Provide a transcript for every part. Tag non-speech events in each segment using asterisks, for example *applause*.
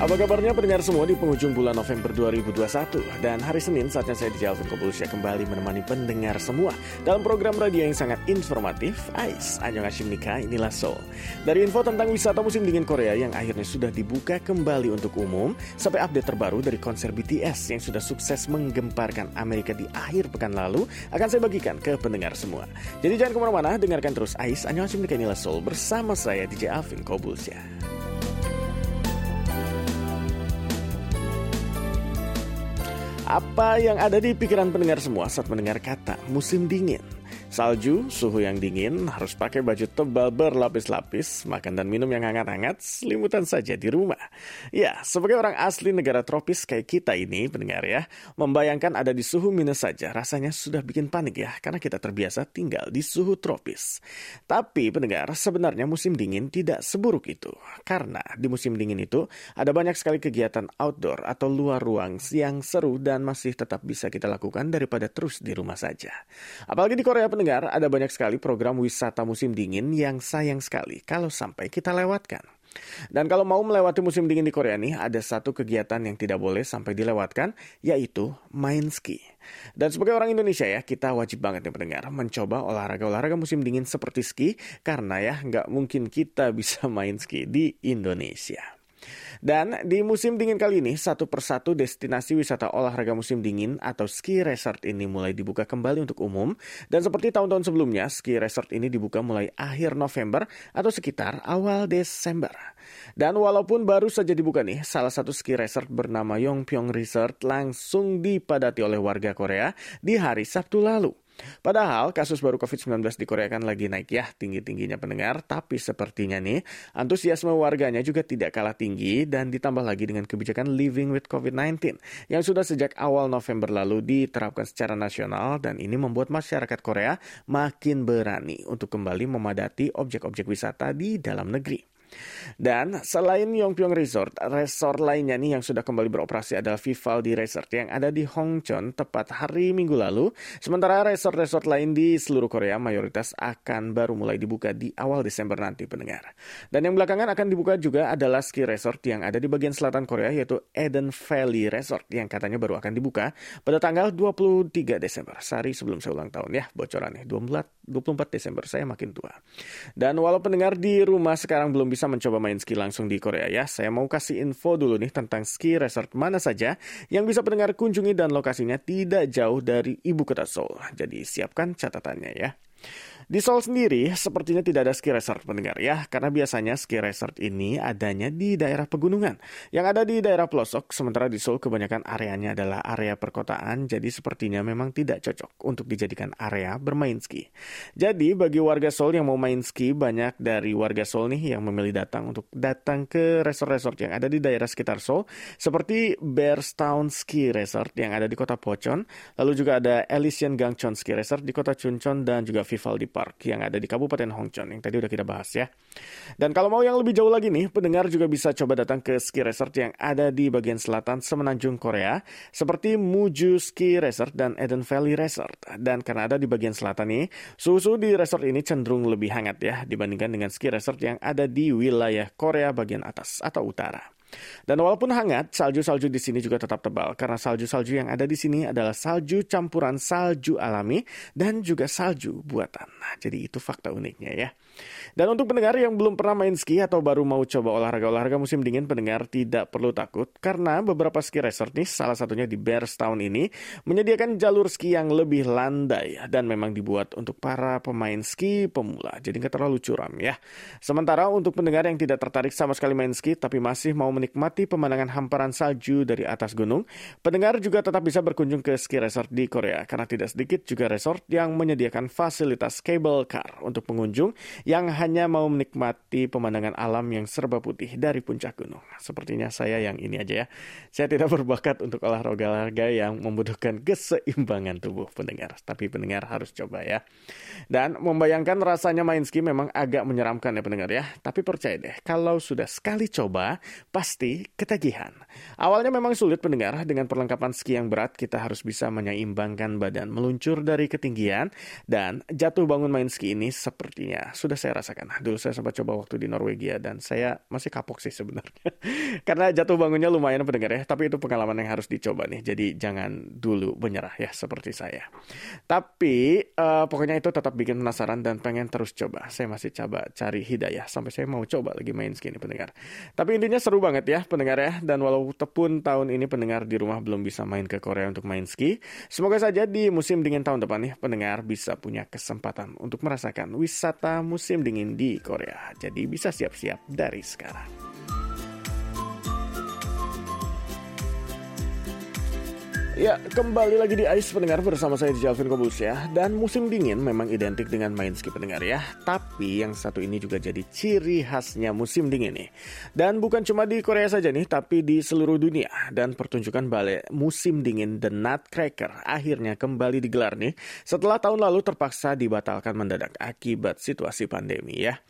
Apa kabarnya pendengar semua di penghujung bulan November 2021 Dan hari Senin saatnya saya di Alvin Kobulsya kembali menemani pendengar semua Dalam program radio yang sangat informatif Ais, Anyong Hashim Nikah, inilah Soul Dari info tentang wisata musim dingin Korea yang akhirnya sudah dibuka kembali untuk umum Sampai update terbaru dari konser BTS yang sudah sukses menggemparkan Amerika di akhir pekan lalu Akan saya bagikan ke pendengar semua. Jadi jangan ke mana-mana, dengarkan terus Ais, Anyong Hashim Nikah, inilah Soul Bersama saya DJ Alvin Kobulsya Apa yang ada di pikiran pendengar semua saat mendengar kata musim dingin? Salju, suhu yang dingin, harus pakai baju tebal berlapis-lapis, makan dan minum yang hangat-hangat, selimutan saja di rumah. Ya, sebagai orang asli negara tropis kayak kita ini, pendengar ya, membayangkan ada di suhu minus saja rasanya sudah bikin panik ya, karena kita terbiasa tinggal di suhu tropis. Tapi pendengar, sebenarnya musim dingin tidak seburuk itu. Karena di musim dingin itu ada banyak sekali kegiatan outdoor atau luar ruang yang seru dan masih tetap bisa kita lakukan daripada terus di rumah saja. Apalagi di Korea pendengar, ada banyak sekali program wisata musim dingin yang sayang sekali kalau sampai kita lewatkan. Dan kalau mau melewati musim dingin di Korea nih, ada satu kegiatan yang tidak boleh sampai dilewatkan, yaitu main ski. Dan sebagai orang Indonesia ya, kita wajib banget nih pendengar mencoba olahraga-olahraga musim dingin seperti ski, karena ya nggak mungkin kita *laughs* bisa main ski di Indonesia. Dan di musim dingin kali ini, satu persatu destinasi wisata olahraga musim dingin atau ski resort ini mulai dibuka kembali untuk umum. Dan seperti tahun-tahun sebelumnya, ski resort ini dibuka mulai akhir November atau sekitar awal Desember. Dan walaupun baru saja dibuka nih, salah satu ski resort bernama Yongpyong Resort langsung dipadati oleh warga Korea di hari Sabtu lalu. Padahal kasus baru COVID-19 di Korea kan lagi naik ya tinggi-tingginya pendengar, tapi sepertinya nih antusiasme warganya juga tidak kalah tinggi dan ditambah lagi dengan kebijakan Living with COVID-19 yang sudah sejak awal November lalu diterapkan secara nasional dan ini membuat masyarakat Korea makin berani untuk kembali memadati objek-objek wisata di dalam negeri. Dan selain Yongpyong Resort, resort lainnya nih yang sudah kembali beroperasi adalah Vivaldi Resort yang ada di Hongcheon tepat hari Minggu lalu. Sementara resort-resort lain di seluruh Korea mayoritas akan baru mulai dibuka di awal Desember nanti pendengar. Dan yang belakangan akan dibuka juga adalah ski resort yang ada di bagian selatan Korea yaitu Eden Valley Resort yang katanya baru akan dibuka pada tanggal 23 Desember, sehari sebelum saya ulang tahun ya bocorannya. 24 Desember saya makin tua. Dan walau pendengar di rumah sekarang belum bisa bisa mencoba main ski langsung di Korea ya, saya mau kasih info dulu nih tentang ski resort mana saja yang bisa pendengar kunjungi dan lokasinya tidak jauh dari ibu kota Seoul. Jadi siapkan catatannya ya. Di Seoul sendiri, sepertinya tidak ada ski resort pendengar ya, karena biasanya ski resort ini adanya di daerah pegunungan. Yang ada di daerah pelosok, sementara di Seoul kebanyakan areanya adalah area perkotaan, jadi sepertinya memang tidak cocok untuk dijadikan area bermain ski. Jadi bagi warga Seoul yang mau main ski, banyak dari warga Seoul nih yang memilih datang untuk datang ke resort-resort yang ada di daerah sekitar Seoul, seperti Bearstown Ski Resort yang ada di kota Pocheon, lalu juga ada Elysian Gangcheon Ski Resort di kota Chuncheon dan juga Vivaldi Park yang ada di Kabupaten Hongcheon yang tadi udah kita bahas ya. Dan kalau mau yang lebih jauh lagi nih, pendengar juga bisa coba datang ke ski resort yang ada di bagian selatan semenanjung Korea seperti Muju Ski Resort dan Eden Valley Resort. Dan karena ada di bagian selatan nih, suhu di resort ini cenderung lebih hangat ya dibandingkan dengan ski resort yang ada di wilayah Korea bagian atas atau utara. Dan walaupun hangat, salju-salju di sini juga tetap tebal karena salju-salju yang ada di sini adalah salju campuran salju alami dan juga salju buatan. Nah, jadi itu fakta uniknya ya. Dan untuk pendengar yang belum pernah main ski atau baru mau coba olahraga-olahraga musim dingin, pendengar tidak perlu takut karena beberapa ski resort nih, salah satunya di Bearstown ini, menyediakan jalur ski yang lebih landai dan memang dibuat untuk para pemain ski pemula. Jadi nggak terlalu curam ya. Sementara untuk pendengar yang tidak tertarik sama sekali main ski tapi masih mau menikmati pemandangan hamparan salju dari atas gunung, pendengar juga tetap bisa berkunjung ke ski resort di Korea karena tidak sedikit juga resort yang menyediakan fasilitas cable car untuk pengunjung yang hanya mau menikmati pemandangan alam yang serba putih dari puncak gunung. Sepertinya saya yang ini aja ya. Saya tidak berbakat untuk olahraga-olahraga yang membutuhkan keseimbangan tubuh pendengar. Tapi pendengar harus coba ya. Dan membayangkan rasanya main ski memang agak menyeramkan ya pendengar ya. Tapi percaya deh, kalau sudah sekali coba, pasti ketagihan. Awalnya memang sulit pendengar, dengan perlengkapan ski yang berat, kita harus bisa menyeimbangkan badan meluncur dari ketinggian, dan jatuh bangun main ski ini sepertinya sudah saya rasakan. Dulu saya sempat coba waktu di Norwegia dan saya masih kapok sih sebenarnya. *laughs* Karena jatuh bangunnya lumayan pendengar ya, tapi itu pengalaman yang harus dicoba nih. Jadi jangan dulu menyerah ya seperti saya. Tapi uh, pokoknya itu tetap bikin penasaran dan pengen terus coba. Saya masih coba cari hidayah sampai saya mau coba lagi main ski ini pendengar. Tapi intinya seru banget ya pendengar ya. Dan walaupun tahun ini pendengar di rumah belum bisa main ke Korea untuk main ski, semoga saja di musim dingin tahun depan nih pendengar bisa punya kesempatan untuk merasakan wisata musim dingin di Korea. Jadi bisa siap-siap dari sekarang. Ya, kembali lagi di Ice pendengar bersama saya Jalvin Kobus ya. Dan musim dingin memang identik dengan main ski pendengar ya. Tapi yang satu ini juga jadi ciri khasnya musim dingin nih. Dan bukan cuma di Korea saja nih, tapi di seluruh dunia. Dan pertunjukan ballet musim dingin The Nutcracker akhirnya kembali digelar nih. Setelah tahun lalu terpaksa dibatalkan mendadak akibat situasi pandemi ya.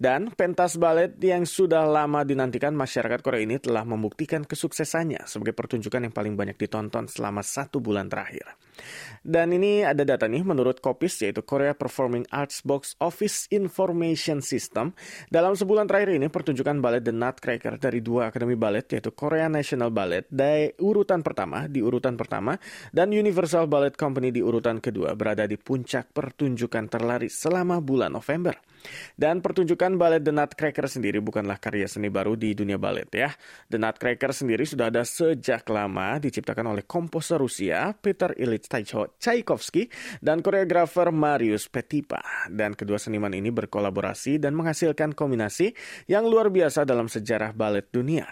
Dan pentas ballet yang sudah lama dinantikan masyarakat Korea ini telah membuktikan kesuksesannya sebagai pertunjukan yang paling banyak ditonton selama satu bulan terakhir. Dan ini ada data nih menurut Kopis yaitu Korea Performing Arts Box Office Information System. Dalam sebulan terakhir ini pertunjukan ballet The Nutcracker dari dua akademi ballet yaitu Korea National Ballet di urutan pertama di urutan pertama dan Universal Ballet Company di urutan kedua berada di puncak pertunjukan terlaris selama bulan November. Dan pertunjukan balet The Nutcracker sendiri bukanlah karya seni baru di dunia balet ya. The Nutcracker sendiri sudah ada sejak lama diciptakan oleh komposer Rusia Peter Ilyich Tchaikovsky dan koreografer Marius Petipa. Dan kedua seniman ini berkolaborasi dan menghasilkan kombinasi yang luar biasa dalam sejarah balet dunia.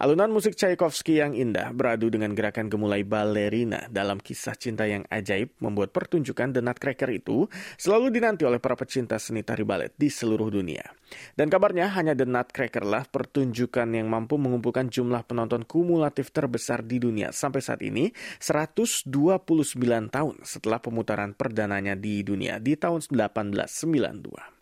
Alunan musik Tchaikovsky yang indah beradu dengan gerakan gemulai balerina dalam kisah cinta yang ajaib membuat pertunjukan The Nutcracker itu selalu dinanti oleh para pecinta seni tari balet di seluruh dunia. Dan kabarnya hanya The Nutcracker lah pertunjukan yang mampu mengumpulkan jumlah penonton kumulatif terbesar di dunia sampai saat ini 129 tahun setelah pemutaran perdananya di dunia di tahun 1892.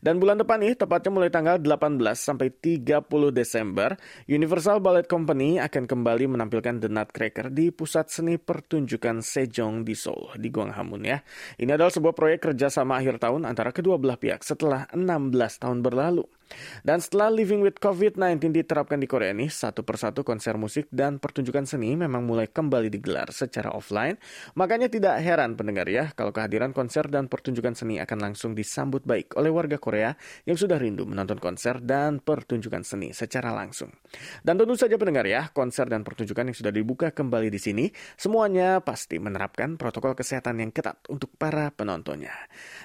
Dan bulan depan nih, tepatnya mulai tanggal 18 sampai 30 Desember, Universal Ballet Company akan kembali menampilkan The Nutcracker di Pusat Seni Pertunjukan Sejong di Seoul, di Gwanghwamun ya. Ini adalah sebuah proyek kerjasama akhir tahun antara kedua belah pihak setelah 16 tahun berlalu. Dan setelah Living with COVID-19 diterapkan di Korea ini, satu persatu konser musik dan pertunjukan seni memang mulai kembali digelar secara offline. Makanya tidak heran pendengar ya, kalau kehadiran konser dan pertunjukan seni akan langsung disambut baik oleh warga Korea yang sudah rindu menonton konser dan pertunjukan seni secara langsung. Dan tentu saja pendengar ya, konser dan pertunjukan yang sudah dibuka kembali di sini, semuanya pasti menerapkan protokol kesehatan yang ketat untuk para penontonnya.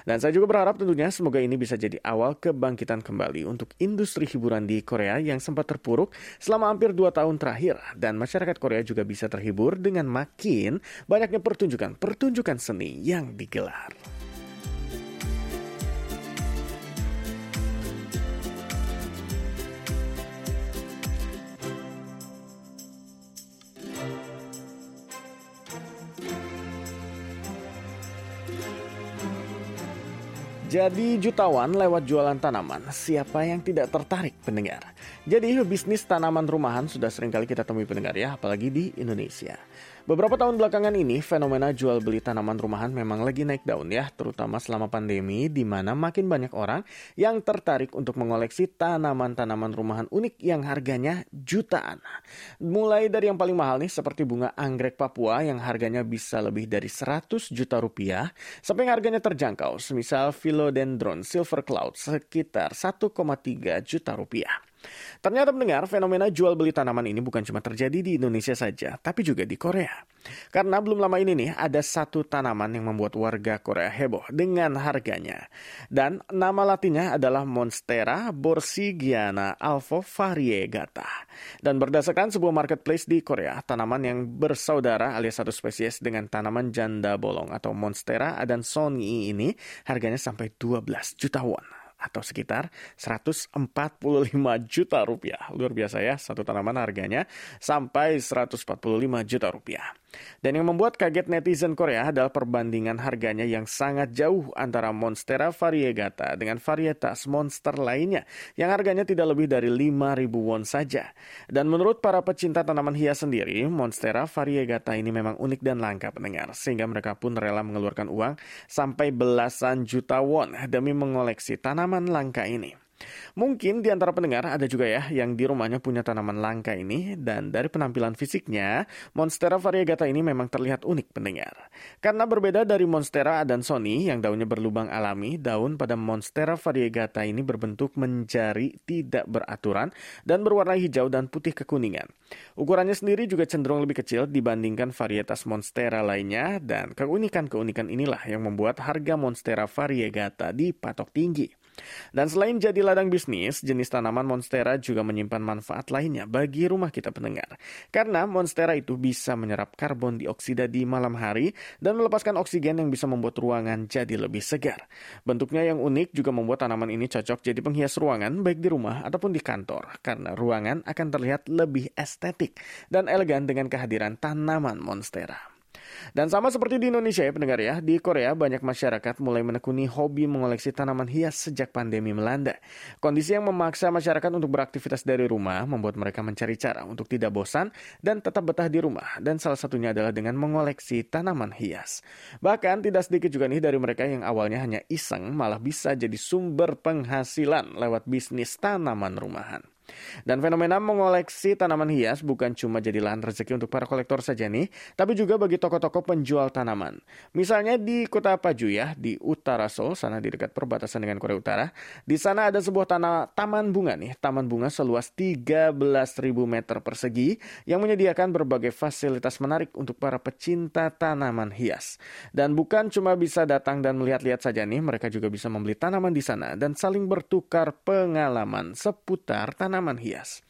Dan saya juga berharap tentunya semoga ini bisa jadi awal kebangkitan kembali untuk industri hiburan di Korea yang sempat terpuruk selama hampir dua tahun terakhir. Dan masyarakat Korea juga bisa terhibur dengan makin banyaknya pertunjukan-pertunjukan seni yang digelar. Jadi jutawan lewat jualan tanaman, siapa yang tidak tertarik pendengar? Jadi bisnis tanaman rumahan sudah sering kali kita temui pendengar ya, apalagi di Indonesia. Beberapa tahun belakangan ini, fenomena jual beli tanaman rumahan memang lagi naik daun ya, terutama selama pandemi di mana makin banyak orang yang tertarik untuk mengoleksi tanaman-tanaman rumahan unik yang harganya jutaan. Mulai dari yang paling mahal nih seperti bunga anggrek Papua yang harganya bisa lebih dari 100 juta rupiah, sampai yang harganya terjangkau, semisal Philodendron Silver Cloud sekitar 1,3 juta rupiah. Ternyata mendengar fenomena jual beli tanaman ini bukan cuma terjadi di Indonesia saja, tapi juga di Korea. Karena belum lama ini nih ada satu tanaman yang membuat warga Korea heboh dengan harganya. Dan nama latinnya adalah Monstera borsigiana variegata. Dan berdasarkan sebuah marketplace di Korea, tanaman yang bersaudara alias satu spesies dengan tanaman janda bolong atau Monstera adansonii ini harganya sampai 12 juta won atau sekitar 145 juta rupiah. Luar biasa ya, satu tanaman harganya sampai 145 juta rupiah. Dan yang membuat kaget netizen Korea adalah perbandingan harganya yang sangat jauh antara Monstera variegata dengan varietas monster lainnya yang harganya tidak lebih dari 5.000 won saja. Dan menurut para pecinta tanaman hias sendiri, Monstera variegata ini memang unik dan langka pendengar, sehingga mereka pun rela mengeluarkan uang sampai belasan juta won demi mengoleksi tanaman langka ini. Mungkin di antara pendengar ada juga ya yang di rumahnya punya tanaman langka ini dan dari penampilan fisiknya, Monstera variegata ini memang terlihat unik pendengar. Karena berbeda dari Monstera adansoni yang daunnya berlubang alami, daun pada Monstera variegata ini berbentuk menjari tidak beraturan dan berwarna hijau dan putih kekuningan. Ukurannya sendiri juga cenderung lebih kecil dibandingkan varietas Monstera lainnya dan keunikan-keunikan inilah yang membuat harga Monstera variegata dipatok tinggi. Dan selain jadi ladang bisnis, jenis tanaman monstera juga menyimpan manfaat lainnya bagi rumah kita pendengar. Karena monstera itu bisa menyerap karbon dioksida di malam hari dan melepaskan oksigen yang bisa membuat ruangan jadi lebih segar. Bentuknya yang unik juga membuat tanaman ini cocok jadi penghias ruangan baik di rumah ataupun di kantor. Karena ruangan akan terlihat lebih estetik dan elegan dengan kehadiran tanaman monstera. Dan sama seperti di Indonesia ya pendengar ya, di Korea banyak masyarakat mulai menekuni hobi mengoleksi tanaman hias sejak pandemi melanda. Kondisi yang memaksa masyarakat untuk beraktivitas dari rumah membuat mereka mencari cara untuk tidak bosan dan tetap betah di rumah. Dan salah satunya adalah dengan mengoleksi tanaman hias. Bahkan tidak sedikit juga nih dari mereka yang awalnya hanya iseng malah bisa jadi sumber penghasilan lewat bisnis tanaman rumahan. Dan fenomena mengoleksi tanaman hias bukan cuma jadi lahan rezeki untuk para kolektor saja nih, tapi juga bagi toko-toko penjual tanaman. Misalnya di kota Pajuyah, di utara Seoul, sana di dekat perbatasan dengan Korea Utara. Di sana ada sebuah tanah, taman bunga nih, taman bunga seluas 13.000 meter persegi yang menyediakan berbagai fasilitas menarik untuk para pecinta tanaman hias. Dan bukan cuma bisa datang dan melihat-lihat saja nih, mereka juga bisa membeli tanaman di sana dan saling bertukar pengalaman seputar tanaman tanaman hias.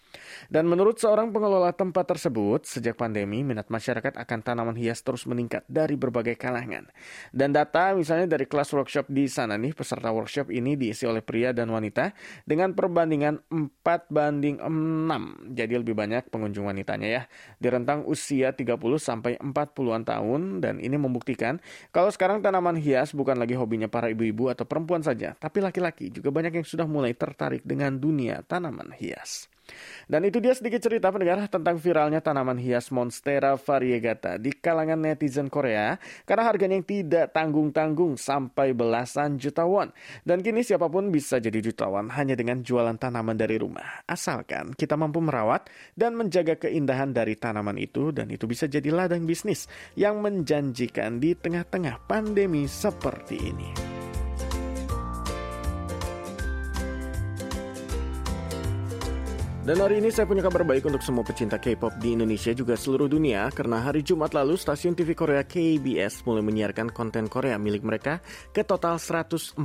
Dan menurut seorang pengelola tempat tersebut, sejak pandemi minat masyarakat akan tanaman hias terus meningkat dari berbagai kalangan. Dan data misalnya dari kelas workshop di sana nih, peserta workshop ini diisi oleh pria dan wanita dengan perbandingan 4 banding 6. Jadi lebih banyak pengunjung wanitanya ya. Di rentang usia 30 sampai 40-an tahun dan ini membuktikan kalau sekarang tanaman hias bukan lagi hobinya para ibu-ibu atau perempuan saja, tapi laki-laki juga banyak yang sudah mulai tertarik dengan dunia tanaman hias. Dan itu dia sedikit cerita pendengar tentang viralnya tanaman hias Monstera variegata di kalangan netizen Korea karena harganya yang tidak tanggung-tanggung sampai belasan juta won. Dan kini siapa pun bisa jadi jutawan hanya dengan jualan tanaman dari rumah. Asalkan kita mampu merawat dan menjaga keindahan dari tanaman itu dan itu bisa jadi ladang bisnis yang menjanjikan di tengah-tengah pandemi seperti ini. Dan hari ini saya punya kabar baik untuk semua pecinta K-pop di Indonesia juga seluruh dunia karena hari Jumat lalu stasiun TV Korea KBS mulai menyiarkan konten Korea milik mereka ke total 114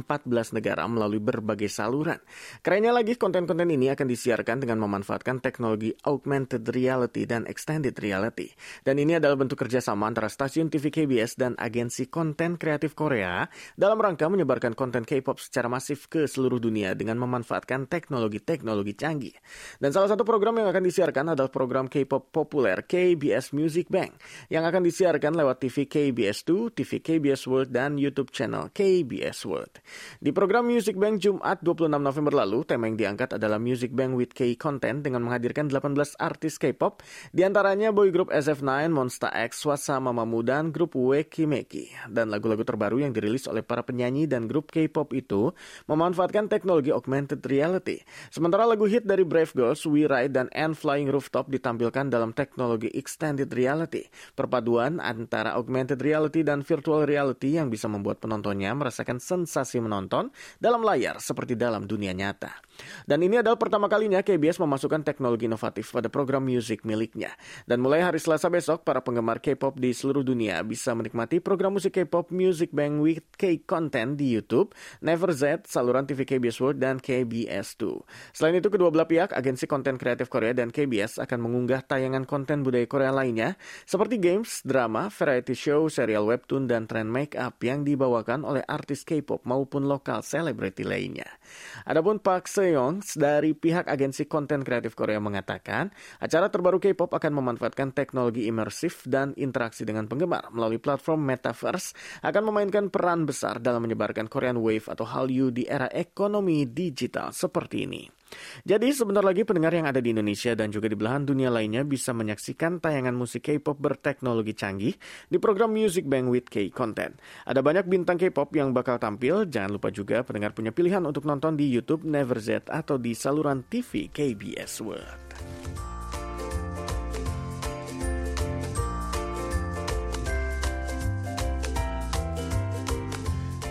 negara melalui berbagai saluran. Kerennya lagi konten-konten ini akan disiarkan dengan memanfaatkan teknologi augmented reality dan extended reality. Dan ini adalah bentuk kerjasama antara stasiun TV KBS dan agensi konten kreatif Korea dalam rangka menyebarkan konten K-pop secara masif ke seluruh dunia dengan memanfaatkan teknologi-teknologi canggih. Dan dan salah satu program yang akan disiarkan adalah program K-pop populer KBS Music Bank yang akan disiarkan lewat TV KBS 2, TV KBS World, dan YouTube channel KBS World. Di program Music Bank Jumat 26 November lalu, tema yang diangkat adalah Music Bank with K Content dengan menghadirkan 18 artis K-pop, di antaranya boy group SF9, Monsta X, Swasa Mamamoo, dan grup Wekimeki. Dan lagu-lagu terbaru yang dirilis oleh para penyanyi dan grup K-pop itu memanfaatkan teknologi augmented reality. Sementara lagu hit dari Brave Girls Ride, dan And Flying Rooftop ditampilkan dalam teknologi extended reality, perpaduan antara augmented reality dan virtual reality yang bisa membuat penontonnya merasakan sensasi menonton dalam layar seperti dalam dunia nyata. Dan ini adalah pertama kalinya KBS memasukkan teknologi inovatif pada program musik miliknya. Dan mulai hari Selasa besok, para penggemar K-pop di seluruh dunia bisa menikmati program musik K-pop Music Bank with K Content di YouTube, Never Z, saluran TV KBS World, dan KBS 2. Selain itu, kedua belah pihak, agensi konten kreatif Korea dan KBS akan mengunggah tayangan konten budaya Korea lainnya seperti games, drama, variety show, serial webtoon, dan tren make up yang dibawakan oleh artis K-pop maupun lokal selebriti lainnya. Adapun Park Seo-young dari pihak agensi konten kreatif Korea mengatakan, acara terbaru K-pop akan memanfaatkan teknologi imersif dan interaksi dengan penggemar melalui platform Metaverse akan memainkan peran besar dalam menyebarkan Korean Wave atau Hallyu di era ekonomi digital seperti ini. Jadi sebentar lagi pendengar yang ada di Indonesia dan juga di belahan dunia lainnya bisa menyaksikan tayangan musik K-pop berteknologi canggih di program Music Bank with K Content. Ada banyak bintang K-pop yang bakal tampil, jangan lupa juga pendengar punya pilihan untuk nonton di YouTube Never Z atau di saluran TV KBS World.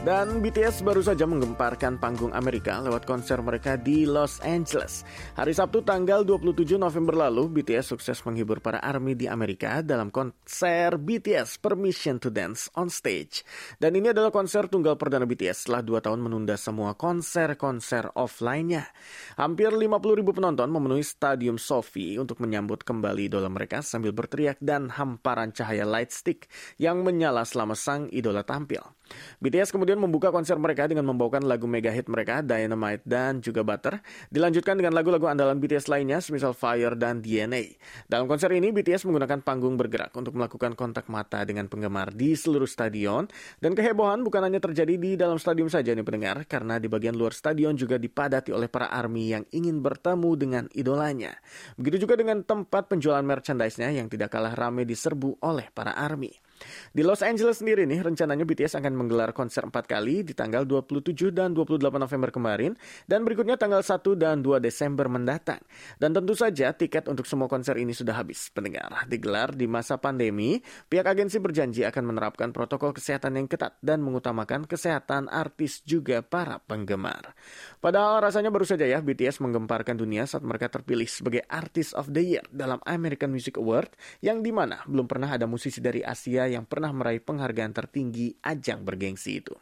Dan BTS baru saja menggemparkan panggung Amerika lewat konser mereka di Los Angeles. Hari Sabtu tanggal 27 November lalu, BTS sukses menghibur para ARMY di Amerika dalam konser BTS Permission to Dance on Stage. Dan ini adalah konser tunggal perdana BTS setelah dua tahun menunda semua konser-konser offline-nya. Hampir 50 ribu penonton memenuhi Stadium Sophie untuk menyambut kembali idola mereka sambil berteriak dan hamparan cahaya light stick yang menyala selama sang idola tampil. BTS kemudian membuka konser mereka dengan membawakan lagu mega hit mereka Dynamite dan juga Butter. Dilanjutkan dengan lagu-lagu andalan BTS lainnya semisal Fire dan DNA. Dalam konser ini BTS menggunakan panggung bergerak untuk melakukan kontak mata dengan penggemar di seluruh stadion. Dan kehebohan bukan hanya terjadi di dalam stadion saja nih pendengar, karena di bagian luar stadion juga dipadati oleh para ARMY yang ingin bertemu dengan idolanya. Begitu juga dengan tempat penjualan merchandise-nya yang tidak kalah ramai diserbu oleh para ARMY. Di Los Angeles sendiri nih, rencananya BTS akan menggelar konser empat kali di tanggal 27 dan 28 November kemarin, dan berikutnya tanggal 1 dan 2 Desember mendatang. Dan tentu saja tiket untuk semua konser ini sudah habis, pendengar. Digelar di masa pandemi, pihak agensi berjanji akan menerapkan protokol kesehatan yang ketat dan mengutamakan kesehatan artis juga para penggemar. Padahal rasanya baru saja ya BTS menggemparkan dunia saat mereka terpilih sebagai Artist of the Year dalam American Music Award, yang di mana belum pernah ada musisi dari Asia yang pernah meraih penghargaan tertinggi ajang bergengsi itu.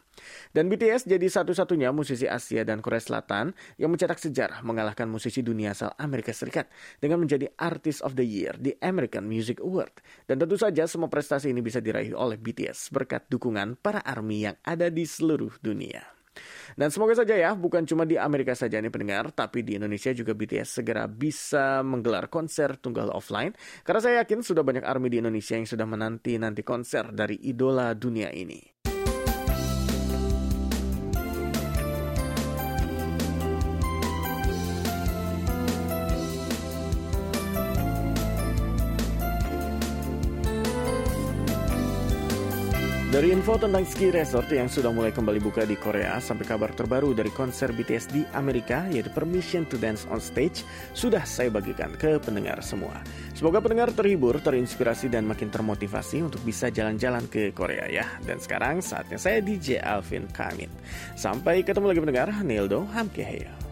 Dan BTS jadi satu-satunya musisi Asia dan Korea Selatan yang mencetak sejarah mengalahkan musisi dunia asal Amerika Serikat dengan menjadi Artist of the Year di American Music Award. Dan tentu saja semua prestasi ini bisa diraih oleh BTS berkat dukungan para ARMY yang ada di seluruh dunia. Dan semoga saja ya, bukan cuma di Amerika saja nih pendengar, tapi di Indonesia juga BTS segera bisa menggelar konser tunggal offline. Karena saya yakin sudah banyak ARMY di Indonesia yang sudah menanti-nanti konser dari idola dunia ini. Dari info tentang ski resort yang sudah mulai kembali buka di Korea sampai kabar terbaru dari konser BTS di Amerika yaitu Permission to Dance on Stage sudah saya bagikan ke pendengar semua. Semoga pendengar terhibur, terinspirasi dan makin termotivasi untuk bisa jalan-jalan ke Korea ya. Dan sekarang saatnya saya DJ Alvin Kamit. Sampai ketemu lagi pendengar, Nildo Hamkeheyo.